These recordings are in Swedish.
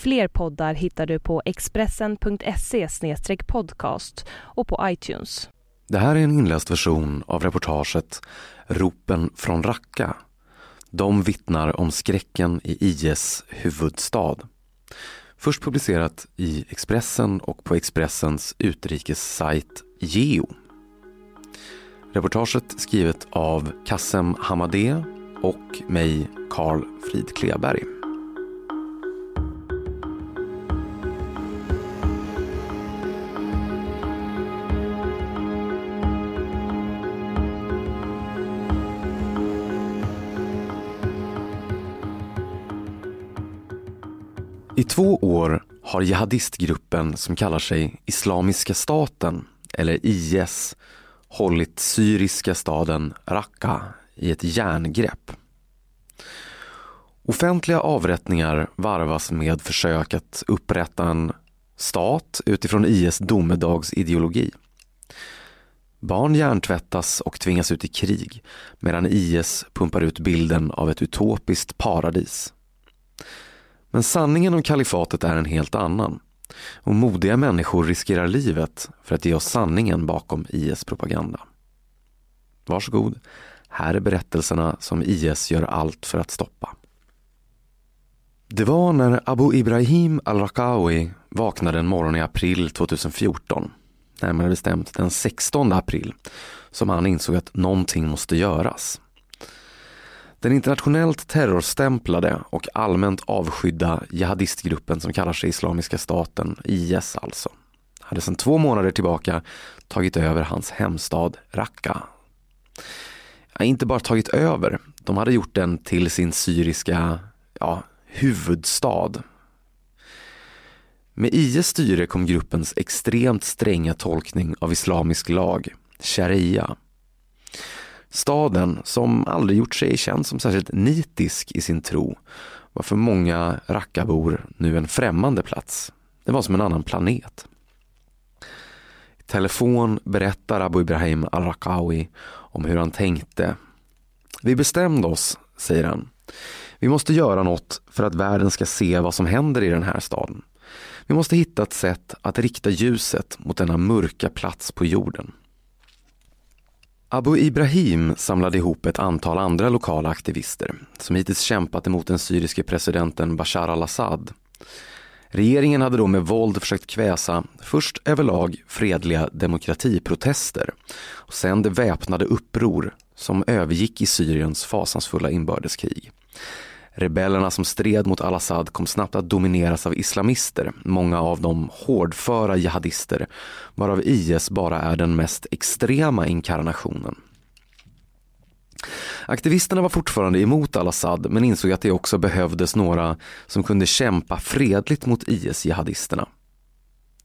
Fler poddar hittar du på expressen.se podcast och på iTunes. Det här är en inläst version av reportaget Ropen från Raqqa. De vittnar om skräcken i IS huvudstad. Först publicerat i Expressen och på Expressens utrikessajt Geo. Reportaget skrivet av Kassem Hamadeh och mig, Carl Frid Kleberg. Två år har jihadistgruppen som kallar sig Islamiska staten, eller IS, hållit syriska staden Raqqa i ett järngrepp. Offentliga avrättningar varvas med försök att upprätta en stat utifrån IS domedagsideologi. Barn hjärntvättas och tvingas ut i krig medan IS pumpar ut bilden av ett utopiskt paradis. Men sanningen om kalifatet är en helt annan. Och modiga människor riskerar livet för att ge oss sanningen bakom IS propaganda. Varsågod, här är berättelserna som IS gör allt för att stoppa. Det var när Abu Ibrahim al-Raqawi vaknade en morgon i april 2014, närmare bestämt den 16 april, som han insåg att någonting måste göras. Den internationellt terrorstämplade och allmänt avskydda jihadistgruppen som kallar sig Islamiska staten, IS alltså, hade sedan två månader tillbaka tagit över hans hemstad Raqqa. Ja, inte bara tagit över, de hade gjort den till sin syriska ja, huvudstad. Med IS styre kom gruppens extremt stränga tolkning av islamisk lag, sharia, Staden, som aldrig gjort sig känd som särskilt nitisk i sin tro, var för många rackabor nu en främmande plats. Det var som en annan planet. I telefon berättar Abu Ibrahim al-Raqawi om hur han tänkte. Vi bestämde oss, säger han. Vi måste göra något för att världen ska se vad som händer i den här staden. Vi måste hitta ett sätt att rikta ljuset mot denna mörka plats på jorden. Abu Ibrahim samlade ihop ett antal andra lokala aktivister som hittills kämpat emot den syriske presidenten Bashar al-Assad. Regeringen hade då med våld försökt kväsa först överlag fredliga demokratiprotester och sen det väpnade uppror som övergick i Syriens fasansfulla inbördeskrig. Rebellerna som stred mot al-Assad kom snabbt att domineras av islamister, många av dem hårdföra jihadister, varav IS bara är den mest extrema inkarnationen. Aktivisterna var fortfarande emot al-Assad men insåg att det också behövdes några som kunde kämpa fredligt mot IS-jihadisterna.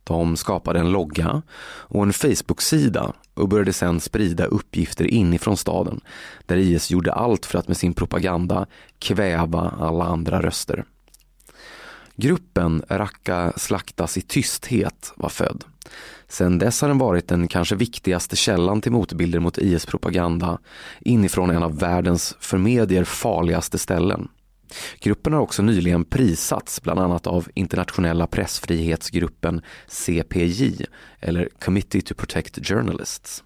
De skapade en logga och en Facebook-sida och började sedan sprida uppgifter inifrån staden där IS gjorde allt för att med sin propaganda kväva alla andra röster. Gruppen Raqqa slaktas i tysthet var född. Sedan dess har den varit den kanske viktigaste källan till motbilder mot IS propaganda inifrån en av världens för medier farligaste ställen. Gruppen har också nyligen prisats bland annat av internationella pressfrihetsgruppen CPJ eller Committee to Protect Journalists.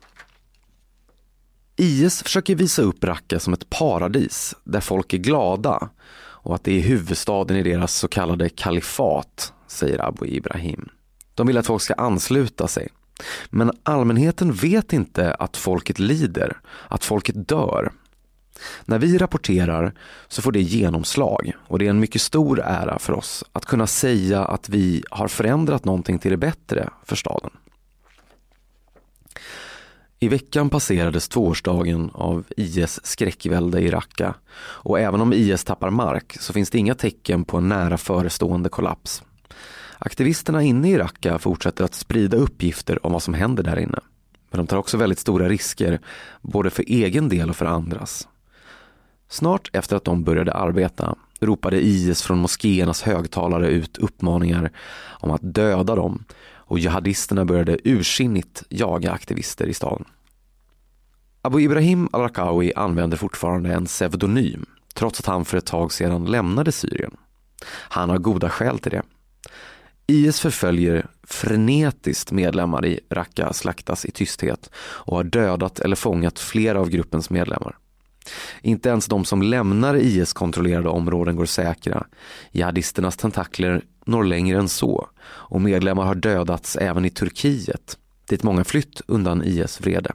IS försöker visa upp Raqqa som ett paradis där folk är glada och att det är huvudstaden i deras så kallade kalifat, säger Abu Ibrahim. De vill att folk ska ansluta sig. Men allmänheten vet inte att folket lider, att folket dör när vi rapporterar så får det genomslag och det är en mycket stor ära för oss att kunna säga att vi har förändrat någonting till det bättre för staden. I veckan passerades tvåårsdagen av IS skräckvälde i Raqqa och även om IS tappar mark så finns det inga tecken på en nära förestående kollaps. Aktivisterna inne i Raqqa fortsätter att sprida uppgifter om vad som händer där inne. Men de tar också väldigt stora risker, både för egen del och för andras. Snart efter att de började arbeta ropade IS från moskéernas högtalare ut uppmaningar om att döda dem och jihadisterna började ursinnigt jaga aktivister i staden. Abu Ibrahim al-Raqawi använder fortfarande en pseudonym trots att han för ett tag sedan lämnade Syrien. Han har goda skäl till det. IS förföljer frenetiskt medlemmar i Raqqa slaktas i tysthet och har dödat eller fångat flera av gruppens medlemmar. Inte ens de som lämnar IS-kontrollerade områden går säkra. Jihadisternas tentakler når längre än så och medlemmar har dödats även i Turkiet dit många flytt undan IS vrede.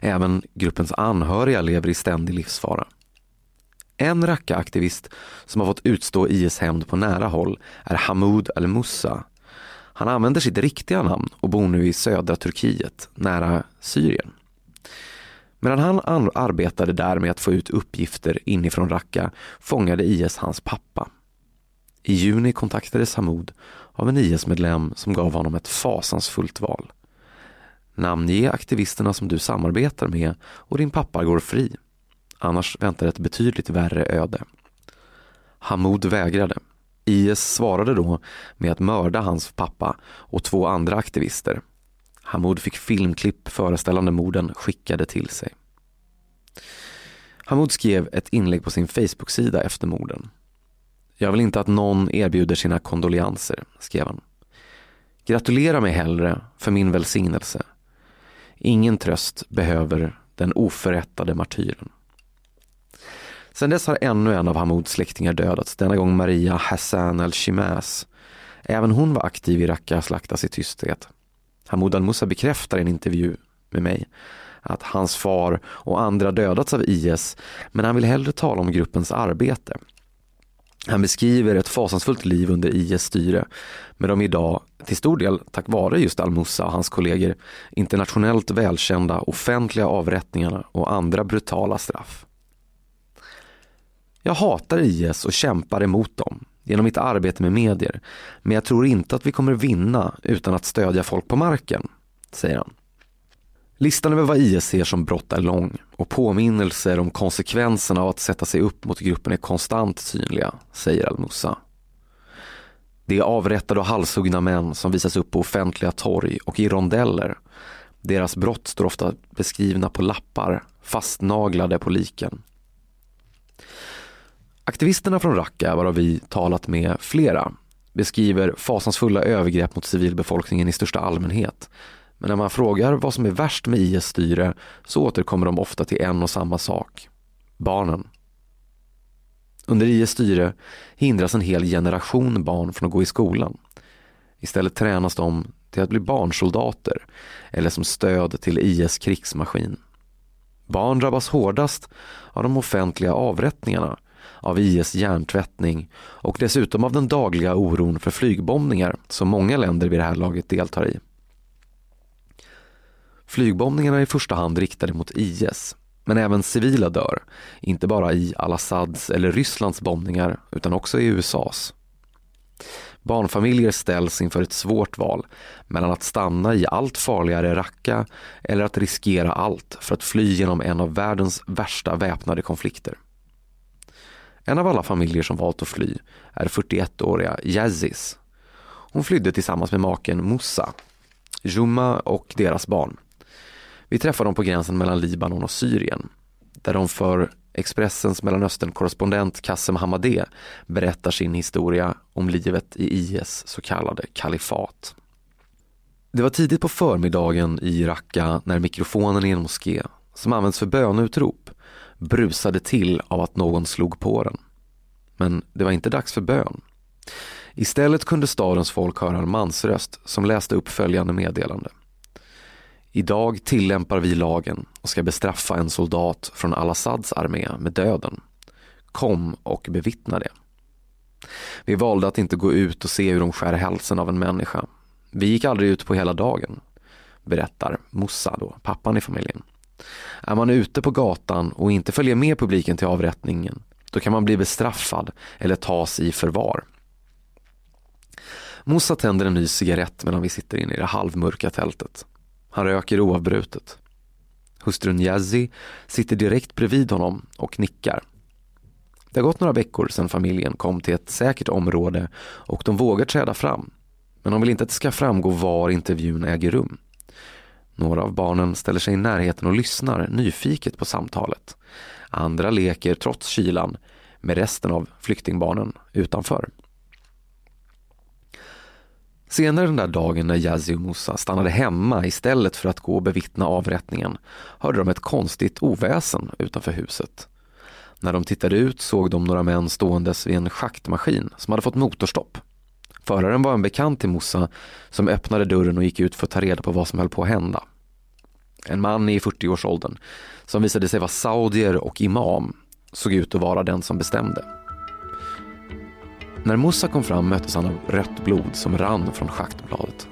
Även gruppens anhöriga lever i ständig livsfara. En Raqqa-aktivist som har fått utstå IS hämnd på nära håll är Hamoud al-Mussa. Han använder sitt riktiga namn och bor nu i södra Turkiet, nära Syrien. Medan han arbetade där med att få ut uppgifter inifrån Raqqa fångade IS hans pappa. I juni kontaktades Hamoud av en IS-medlem som gav honom ett fasansfullt val. Namnge aktivisterna som du samarbetar med och din pappa går fri. Annars väntar ett betydligt värre öde. Hamoud vägrade. IS svarade då med att mörda hans pappa och två andra aktivister. Hamoud fick filmklipp föreställande morden skickade till sig. Hamoud skrev ett inlägg på sin Facebook-sida efter morden. Jag vill inte att någon erbjuder sina kondoleanser, skrev han. Gratulera mig hellre för min välsignelse. Ingen tröst behöver den oförrättade martyren. Sedan dess har ännu en av Hamouds släktingar dödats, denna gång Maria Hassan al-Shimas. Även hon var aktiv i Raqqa slaktas i tysthet. Hamoud al-Musa bekräftar i en intervju med mig att hans far och andra dödats av IS, men han vill hellre tala om gruppens arbete. Han beskriver ett fasansfullt liv under IS styre, med de idag, till stor del tack vare just al-Musa och hans kollegor, internationellt välkända offentliga avrättningarna och andra brutala straff. Jag hatar IS och kämpar emot dem genom mitt arbete med medier, men jag tror inte att vi kommer vinna utan att stödja folk på marken, säger han. Listan över vad IS ser som brott är lång och påminnelser om konsekvenserna av att sätta sig upp mot gruppen är konstant synliga, säger Al-Musa. Det är avrättade och halshuggna män som visas upp på offentliga torg och i rondeller. Deras brott står ofta beskrivna på lappar, fastnaglade på liken. Aktivisterna från Raqqa, varav vi talat med flera, beskriver fasansfulla övergrepp mot civilbefolkningen i största allmänhet. Men när man frågar vad som är värst med IS styre så återkommer de ofta till en och samma sak. Barnen. Under IS styre hindras en hel generation barn från att gå i skolan. Istället tränas de till att bli barnsoldater eller som stöd till IS krigsmaskin. Barn drabbas hårdast av de offentliga avrättningarna av IS hjärntvättning och dessutom av den dagliga oron för flygbombningar som många länder vid det här laget deltar i. Flygbombningarna är i första hand riktade mot IS, men även civila dör, inte bara i al-Assads eller Rysslands bombningar utan också i USAs. Barnfamiljer ställs inför ett svårt val mellan att stanna i allt farligare Raqqa eller att riskera allt för att fly genom en av världens värsta väpnade konflikter. En av alla familjer som valt att fly är 41-åriga Yazis. Hon flydde tillsammans med maken Moussa, Juma och deras barn. Vi träffar dem på gränsen mellan Libanon och Syrien där de för Expressens Mellanöstern-korrespondent Kassem Hamadeh berättar sin historia om livet i IS så kallade kalifat. Det var tidigt på förmiddagen i Raqqa när mikrofonen i en moské, som används för bönutrop, brusade till av att någon slog på den. Men det var inte dags för bön. Istället kunde stadens folk höra en mansröst som läste upp följande meddelande. Idag tillämpar vi lagen och ska bestraffa en soldat från al-Assads armé med döden. Kom och bevittna det. Vi valde att inte gå ut och se hur de skär hälsen av en människa. Vi gick aldrig ut på hela dagen, berättar Mossa, då, pappan i familjen. Är man ute på gatan och inte följer med publiken till avrättningen, då kan man bli bestraffad eller tas i förvar. Musa tänder en ny cigarett medan vi sitter inne i det halvmörka tältet. Han röker oavbrutet. Hustrun Yazzi sitter direkt bredvid honom och nickar. Det har gått några veckor sedan familjen kom till ett säkert område och de vågar träda fram. Men de vill inte att det ska framgå var intervjun äger rum. Några av barnen ställer sig i närheten och lyssnar nyfiket på samtalet. Andra leker trots kylan med resten av flyktingbarnen utanför. Senare den där dagen när Yazzie och Musa stannade hemma istället för att gå och bevittna avrättningen hörde de ett konstigt oväsen utanför huset. När de tittade ut såg de några män ståendes vid en schaktmaskin som hade fått motorstopp. Föraren var en bekant till Mossa som öppnade dörren och gick ut för att ta reda på vad som höll på att hända. En man i 40-årsåldern som visade sig vara saudier och imam såg ut att vara den som bestämde. När Mossa kom fram möttes han av rött blod som rann från schaktbladet.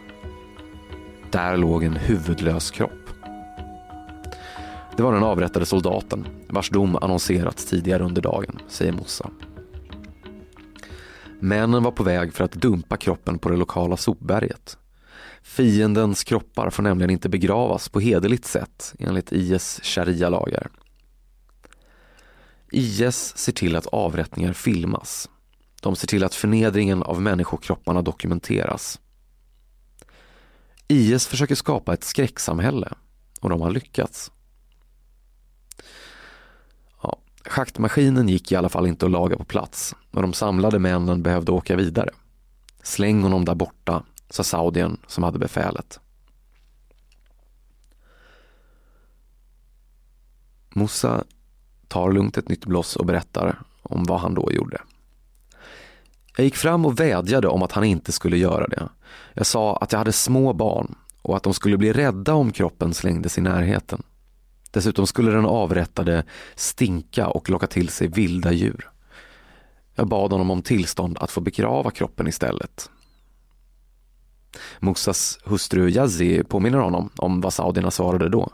Där låg en huvudlös kropp. Det var den avrättade soldaten vars dom annonserats tidigare under dagen, säger Mossa. Männen var på väg för att dumpa kroppen på det lokala sopberget. Fiendens kroppar får nämligen inte begravas på hederligt sätt enligt IS sharia-lagar. IS ser till att avrättningar filmas. De ser till att förnedringen av människokropparna dokumenteras. IS försöker skapa ett skräcksamhälle och de har lyckats. Ja, schaktmaskinen gick i alla fall inte att laga på plats och de samlade männen behövde åka vidare. Släng honom där borta, sa saudien som hade befälet. Musa tar lugnt ett nytt bloss och berättar om vad han då gjorde. Jag gick fram och vädjade om att han inte skulle göra det. Jag sa att jag hade små barn och att de skulle bli rädda om kroppen slängdes i närheten. Dessutom skulle den avrättade stinka och locka till sig vilda djur. Jag bad honom om tillstånd att få begrava kroppen istället. Musas hustru Yazi påminner honom om vad saudierna svarade då.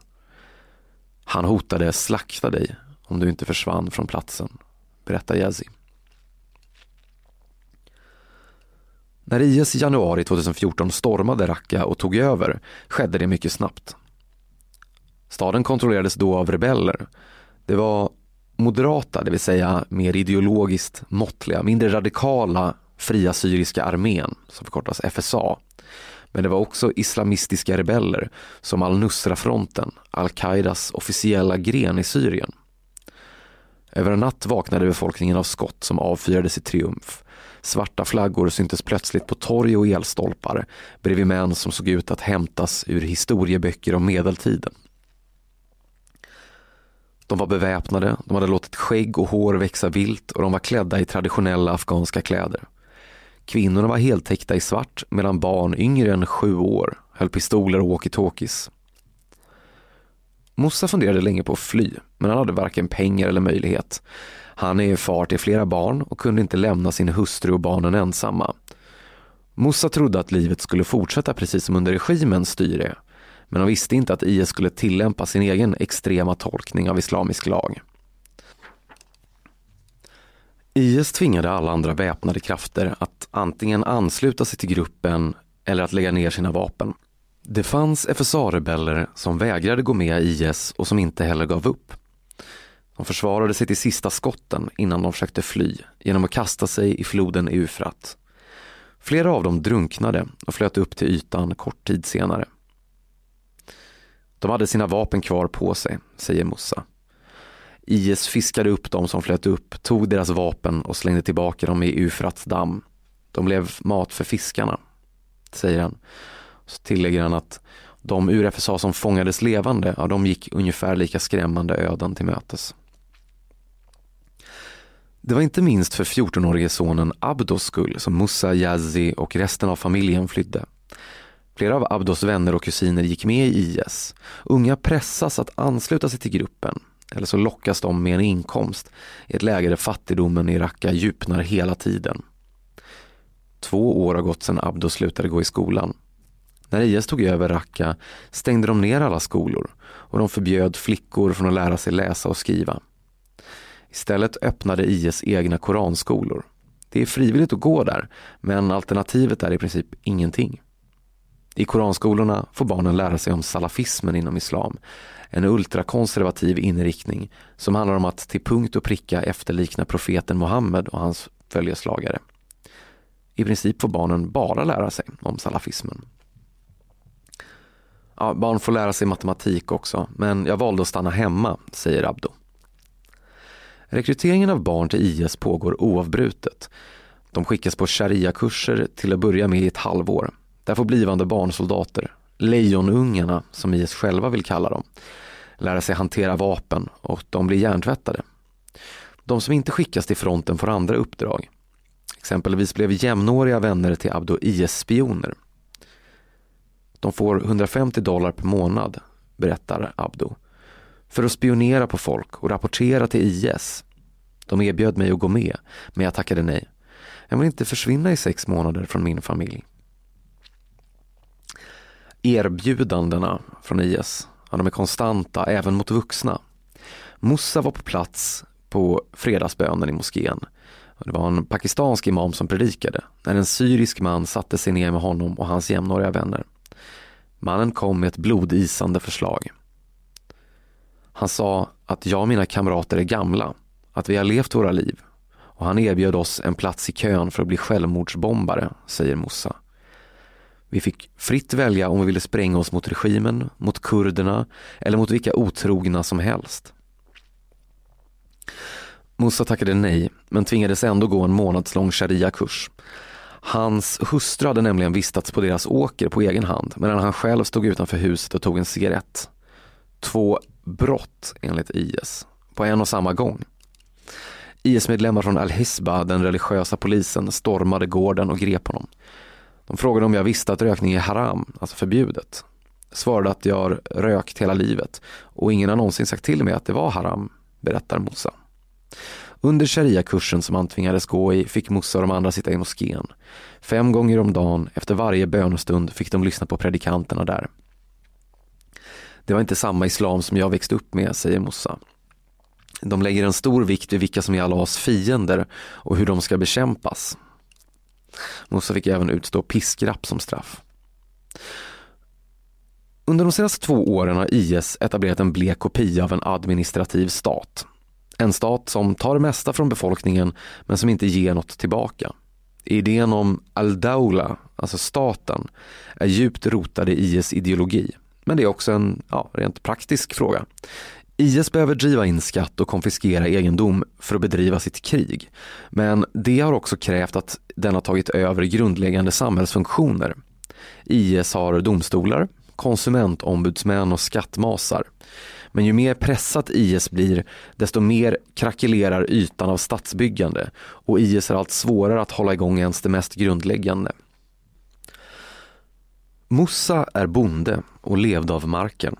Han hotade slakta dig om du inte försvann från platsen, berättar Yazi. När IS i januari 2014 stormade Raqqa och tog över skedde det mycket snabbt. Staden kontrollerades då av rebeller. Det var moderata, det vill säga mer ideologiskt måttliga, mindre radikala Fria Syriska armén, som förkortas FSA. Men det var också islamistiska rebeller som al-Nusra-fronten, al-Qaidas officiella gren i Syrien. Över en natt vaknade befolkningen av skott som avfyrades i triumf. Svarta flaggor syntes plötsligt på torg och elstolpar bredvid män som såg ut att hämtas ur historieböcker om medeltiden. De var beväpnade, de hade låtit skägg och hår växa vilt och de var klädda i traditionella afghanska kläder. Kvinnorna var heltäckta i svart medan barn yngre än sju år höll pistoler och walkie-talkies. Mossa funderade länge på att fly, men han hade varken pengar eller möjlighet. Han är far till flera barn och kunde inte lämna sin hustru och barnen ensamma. Mossa trodde att livet skulle fortsätta precis som under regimens styre, men de visste inte att IS skulle tillämpa sin egen extrema tolkning av islamisk lag. IS tvingade alla andra väpnade krafter att antingen ansluta sig till gruppen eller att lägga ner sina vapen. Det fanns FSA-rebeller som vägrade gå med i IS och som inte heller gav upp. De försvarade sig till sista skotten innan de försökte fly genom att kasta sig i floden Eufrat. Flera av dem drunknade och flöt upp till ytan kort tid senare. De hade sina vapen kvar på sig, säger Musa. IS fiskade upp dem som flöt upp, tog deras vapen och slängde tillbaka dem i Eufrats damm. De blev mat för fiskarna, säger han. Så tillägger han att de ur FSA som fångades levande, ja, de gick ungefär lika skrämmande öden till mötes. Det var inte minst för 14-årige sonen Abdos skull som Musa, Yazzi och resten av familjen flydde. Flera av Abdos vänner och kusiner gick med i IS. Unga pressas att ansluta sig till gruppen eller så lockas de med en inkomst i ett läge där fattigdomen i Raqqa djupnar hela tiden. Två år har gått sedan Abdo slutade gå i skolan. När IS tog över Raqqa stängde de ner alla skolor och de förbjöd flickor från att lära sig läsa och skriva. Istället öppnade IS egna koranskolor. Det är frivilligt att gå där, men alternativet är i princip ingenting. I koranskolorna får barnen lära sig om salafismen inom islam, en ultrakonservativ inriktning som handlar om att till punkt och pricka efterlikna profeten Muhammed och hans följeslagare. I princip får barnen bara lära sig om salafismen. Ja, barn får lära sig matematik också, men jag valde att stanna hemma, säger Abdo. Rekryteringen av barn till IS pågår oavbrutet. De skickas på sharia-kurser till att börja med i ett halvår. Där får blivande barnsoldater, lejonungarna som IS själva vill kalla dem, lära sig hantera vapen och de blir hjärntvättade. De som inte skickas till fronten får andra uppdrag. Exempelvis blev jämnåriga vänner till Abdo IS-spioner. De får 150 dollar per månad, berättar Abdo, för att spionera på folk och rapportera till IS. De erbjöd mig att gå med, men jag tackade nej. Jag vill inte försvinna i sex månader från min familj. Erbjudandena från IS, ja, de är konstanta även mot vuxna. Moussa var på plats på fredagsbönen i moskén. Det var en pakistansk imam som predikade när en syrisk man satte sig ner med honom och hans jämnåriga vänner. Mannen kom med ett blodisande förslag. Han sa att jag och mina kamrater är gamla, att vi har levt våra liv och han erbjöd oss en plats i kön för att bli självmordsbombare, säger Mossa. Vi fick fritt välja om vi ville spränga oss mot regimen, mot kurderna eller mot vilka otrogna som helst. Musa tackade nej, men tvingades ändå gå en månadslång sharia-kurs. Hans hustru hade nämligen vistats på deras åker på egen hand medan han själv stod utanför huset och tog en cigarett. Två brott enligt IS, på en och samma gång. IS-medlemmar från Al-Hisba, den religiösa polisen, stormade gården och grep honom. De frågade om jag visste att rökning är haram, alltså förbjudet. Jag svarade att jag har rökt hela livet och ingen har någonsin sagt till mig att det var haram, berättar Musa. Under sharia-kursen som han tvingades gå i fick Musa och de andra sitta i moskén. Fem gånger om dagen, efter varje bönestund, fick de lyssna på predikanterna där. Det var inte samma islam som jag växte upp med, säger Musa. De lägger en stor vikt vid vilka som är Allahs fiender och hur de ska bekämpas. Musa fick även utstå piskrapp som straff. Under de senaste två åren har IS etablerat en blek kopia av en administrativ stat. En stat som tar det mesta från befolkningen men som inte ger något tillbaka. Idén om al-Daula, alltså staten, är djupt rotad i IS ideologi. Men det är också en ja, rent praktisk fråga. IS behöver driva in skatt och konfiskera egendom för att bedriva sitt krig. Men det har också krävt att den har tagit över grundläggande samhällsfunktioner. IS har domstolar, konsumentombudsmän och skattmasar. Men ju mer pressat IS blir, desto mer krackelerar ytan av stadsbyggande och IS är allt svårare att hålla igång ens det mest grundläggande. Mussa är bonde och levde av marken.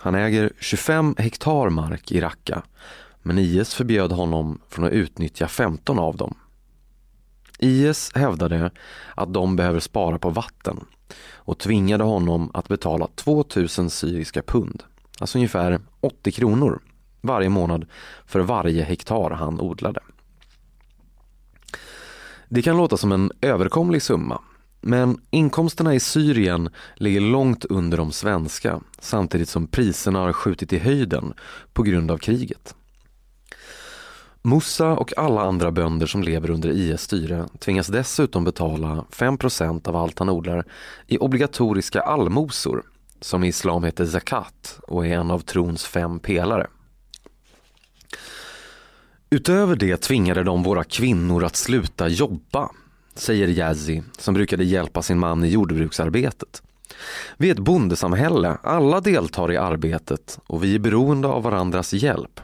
Han äger 25 hektar mark i Raqqa, men IS förbjöd honom från att utnyttja 15 av dem. IS hävdade att de behöver spara på vatten och tvingade honom att betala 2000 syriska pund, alltså ungefär 80 kronor varje månad för varje hektar han odlade. Det kan låta som en överkomlig summa men inkomsterna i Syrien ligger långt under de svenska samtidigt som priserna har skjutit i höjden på grund av kriget. Musa och alla andra bönder som lever under IS styre tvingas dessutom betala 5% av allt han odlar i obligatoriska allmosor som i islam heter zakat och är en av trons fem pelare. Utöver det tvingade de våra kvinnor att sluta jobba säger Yazi som brukade hjälpa sin man i jordbruksarbetet. Vi är ett bondesamhälle, alla deltar i arbetet och vi är beroende av varandras hjälp.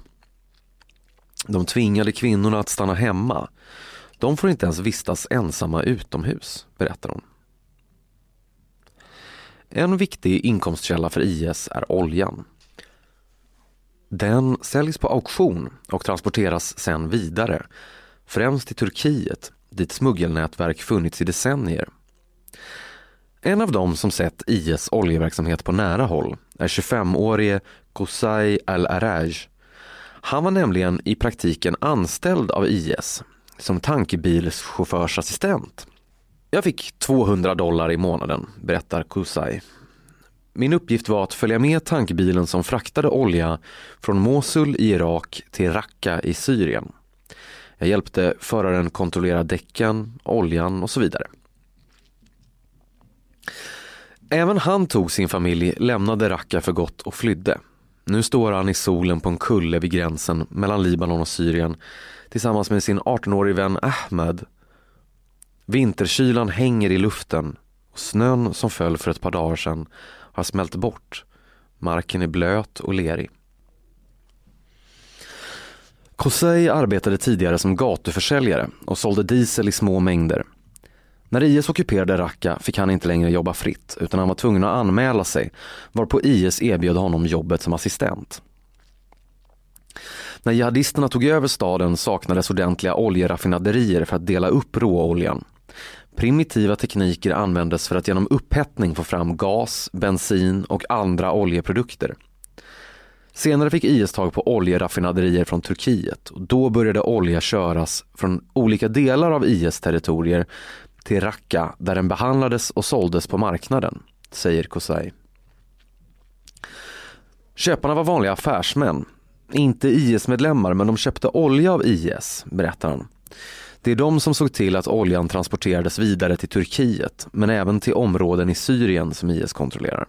De tvingade kvinnorna att stanna hemma. De får inte ens vistas ensamma utomhus, berättar hon. En viktig inkomstkälla för IS är oljan. Den säljs på auktion och transporteras sen vidare, främst till Turkiet dit smuggelnätverk funnits i decennier. En av dem som sett IS oljeverksamhet på nära håll är 25-årige Qusay al-Araj. Han var nämligen i praktiken anställd av IS som tankebilschaufförsassistent. Jag fick 200 dollar i månaden, berättar Kusai. Min uppgift var att följa med tankbilen som fraktade olja från Mosul i Irak till Raqqa i Syrien. Jag hjälpte föraren kontrollera däcken, oljan och så vidare. Även han tog sin familj, lämnade Raqqa för gott och flydde. Nu står han i solen på en kulle vid gränsen mellan Libanon och Syrien tillsammans med sin 18-årige vän Ahmed. Vinterkylan hänger i luften och snön som föll för ett par dagar sedan har smält bort. Marken är blöt och lerig. Kosei arbetade tidigare som gatuförsäljare och sålde diesel i små mängder. När IS ockuperade Raqqa fick han inte längre jobba fritt utan han var tvungen att anmäla sig varpå IS erbjöd honom jobbet som assistent. När jihadisterna tog över staden saknades ordentliga oljeraffinaderier för att dela upp råoljan. Primitiva tekniker användes för att genom upphettning få fram gas, bensin och andra oljeprodukter. Senare fick IS tag på oljeraffinaderier från Turkiet och då började olja köras från olika delar av IS territorier till Raqqa där den behandlades och såldes på marknaden, säger Kosai. Köparna var vanliga affärsmän, inte IS-medlemmar men de köpte olja av IS, berättar han. Det är de som såg till att oljan transporterades vidare till Turkiet men även till områden i Syrien som IS kontrollerar.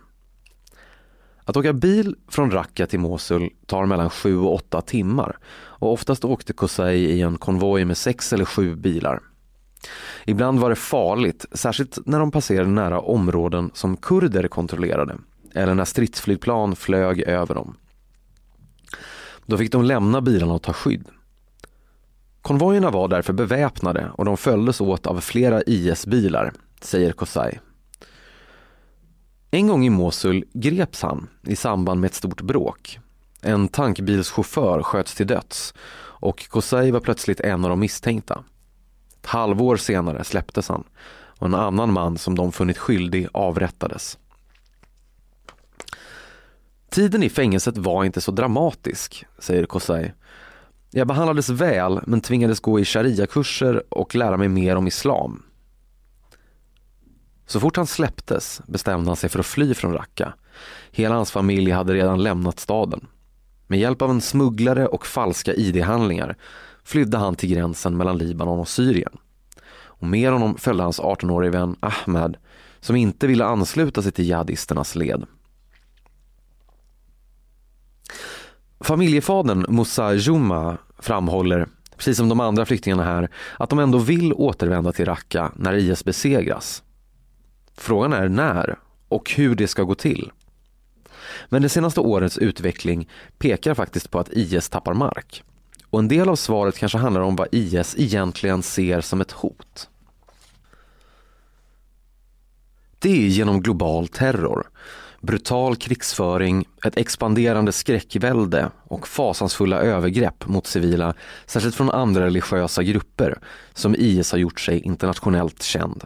Att åka bil från Raqqa till Mosul tar mellan 7 och 8 timmar och oftast åkte Kosei i en konvoj med 6 eller 7 bilar. Ibland var det farligt, särskilt när de passerade nära områden som kurder kontrollerade eller när stridsflygplan flög över dem. Då fick de lämna bilarna och ta skydd. Konvojerna var därför beväpnade och de följdes åt av flera IS-bilar, säger Kosai. En gång i Mosul greps han i samband med ett stort bråk. En tankbilschaufför sköts till döds och Kosai var plötsligt en av de misstänkta. Ett halvår senare släpptes han och en annan man som de funnit skyldig avrättades. Tiden i fängelset var inte så dramatisk, säger Kosai. Jag behandlades väl men tvingades gå i sharia-kurser och lära mig mer om islam. Så fort han släpptes bestämde han sig för att fly från Raqqa. Hela hans familj hade redan lämnat staden. Med hjälp av en smugglare och falska ID-handlingar flydde han till gränsen mellan Libanon och Syrien. Och med honom följde hans 18-årige vän Ahmed som inte ville ansluta sig till jihadisternas led. Familjefadern Moussa Juma framhåller, precis som de andra flyktingarna här, att de ändå vill återvända till Raqqa när IS besegras. Frågan är när och hur det ska gå till. Men det senaste årets utveckling pekar faktiskt på att IS tappar mark. Och en del av svaret kanske handlar om vad IS egentligen ser som ett hot. Det är genom global terror, brutal krigsföring, ett expanderande skräckvälde och fasansfulla övergrepp mot civila, särskilt från andra religiösa grupper, som IS har gjort sig internationellt känd.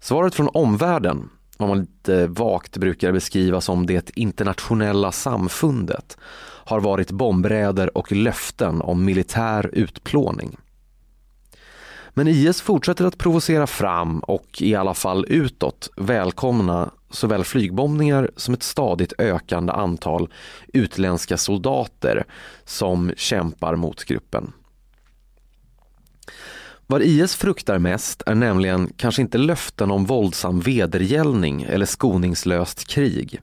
Svaret från omvärlden, vad man lite vagt brukar beskriva som det internationella samfundet, har varit bombräder och löften om militär utplåning. Men IS fortsätter att provocera fram och i alla fall utåt välkomna såväl flygbombningar som ett stadigt ökande antal utländska soldater som kämpar mot gruppen. Vad IS fruktar mest är nämligen kanske inte löften om våldsam vedergällning eller skoningslöst krig.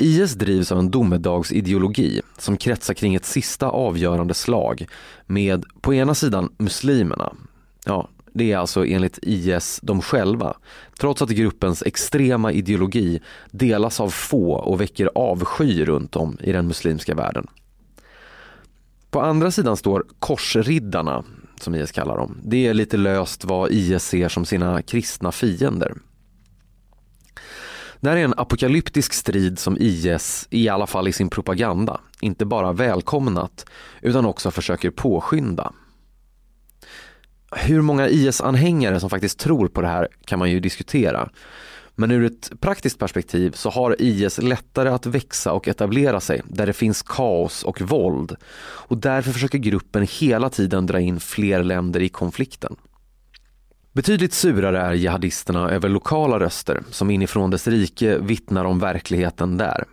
IS drivs av en domedagsideologi som kretsar kring ett sista avgörande slag med på ena sidan muslimerna, ja det är alltså enligt IS de själva, trots att gruppens extrema ideologi delas av få och väcker avsky runt om i den muslimska världen. På andra sidan står korsriddarna, som IS kallar dem. Det är lite löst vad IS ser som sina kristna fiender. Det här är en apokalyptisk strid som IS, i alla fall i sin propaganda, inte bara välkomnat utan också försöker påskynda. Hur många IS-anhängare som faktiskt tror på det här kan man ju diskutera. Men ur ett praktiskt perspektiv så har IS lättare att växa och etablera sig där det finns kaos och våld. Och därför försöker gruppen hela tiden dra in fler länder i konflikten. Betydligt surare är jihadisterna över lokala röster som inifrån dess rike vittnar om verkligheten där.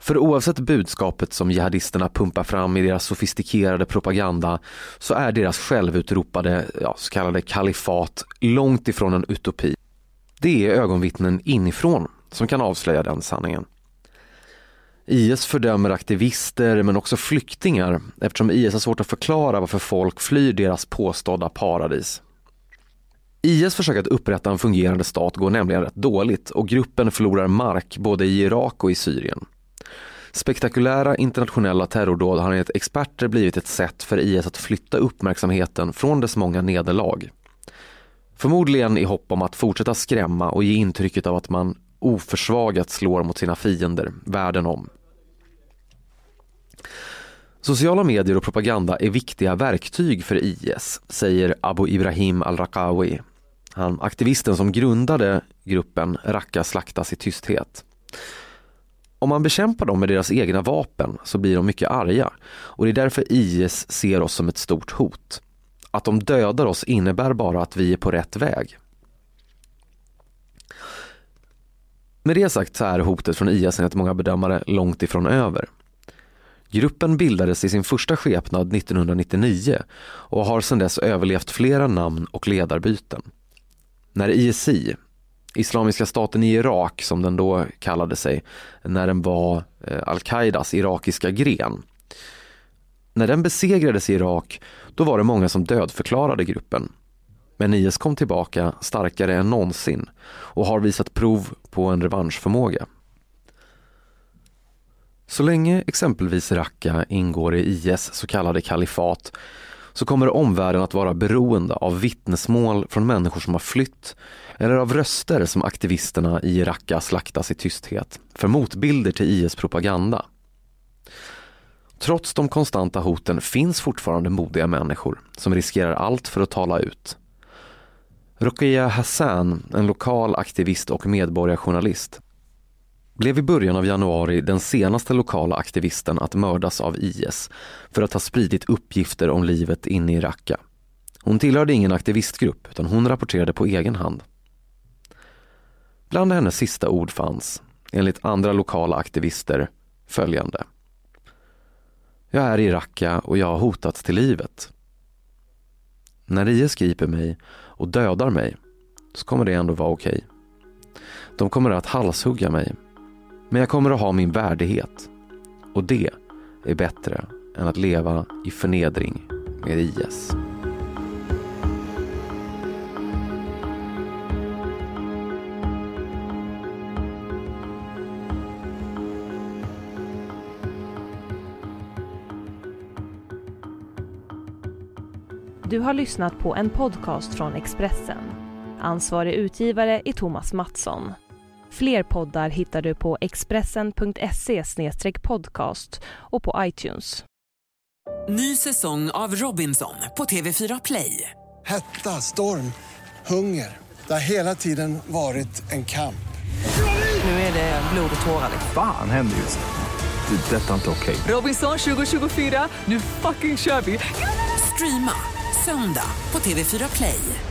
För oavsett budskapet som jihadisterna pumpar fram i deras sofistikerade propaganda så är deras självutropade ja, så kallade kalifat långt ifrån en utopi. Det är ögonvittnen inifrån som kan avslöja den sanningen. IS fördömer aktivister men också flyktingar eftersom IS har svårt att förklara varför folk flyr deras påstådda paradis. IS försök att upprätta en fungerande stat går nämligen rätt dåligt och gruppen förlorar mark både i Irak och i Syrien. Spektakulära internationella terrordåd har enligt experter blivit ett sätt för IS att flytta uppmärksamheten från dess många nederlag. Förmodligen i hopp om att fortsätta skrämma och ge intrycket av att man oförsvagat slår mot sina fiender världen om. Sociala medier och propaganda är viktiga verktyg för IS, säger Abu Ibrahim al-Raqawi. Han aktivisten som grundade gruppen Raqqa slaktas i tysthet. Om man bekämpar dem med deras egna vapen så blir de mycket arga och det är därför IS ser oss som ett stort hot. Att de dödar oss innebär bara att vi är på rätt väg. Med det sagt så är hotet från IS enligt många bedömare långt ifrån över. Gruppen bildades i sin första skepnad 1999 och har sedan dess överlevt flera namn och ledarbyten. När ISI, Islamiska staten i Irak som den då kallade sig, när den var eh, al-Qaidas irakiska gren. När den besegrades i Irak, då var det många som dödförklarade gruppen. Men IS kom tillbaka starkare än någonsin och har visat prov på en revanschförmåga. Så länge exempelvis Raqqa ingår i IS så kallade kalifat så kommer omvärlden att vara beroende av vittnesmål från människor som har flytt eller av röster som aktivisterna i Raqqa slaktas i tysthet för motbilder till IS propaganda. Trots de konstanta hoten finns fortfarande modiga människor som riskerar allt för att tala ut. Ruqayya Hassan, en lokal aktivist och medborgarjournalist, blev i början av januari den senaste lokala aktivisten att mördas av IS för att ha spridit uppgifter om livet inne i Raqqa. Hon tillhörde ingen aktivistgrupp utan hon rapporterade på egen hand. Bland hennes sista ord fanns, enligt andra lokala aktivister, följande. Jag är i Raqqa och jag har hotats till livet. När IS griper mig och dödar mig så kommer det ändå vara okej. Okay. De kommer att halshugga mig men jag kommer att ha min värdighet och det är bättre än att leva i förnedring med IS. Du har lyssnat på en podcast från Expressen. Ansvarig utgivare är Thomas Mattsson. Fler poddar hittar du på expressen.se podcast och på iTunes. Ny säsong av Robinson på TV4 Play. Hetta, storm, hunger. Det har hela tiden varit en kamp. Nu är det blod och tårar. Fan händer just det. det detta är inte okej. Okay. Robinson 2024, nu fucking kör vi. Streama söndag på TV4 Play.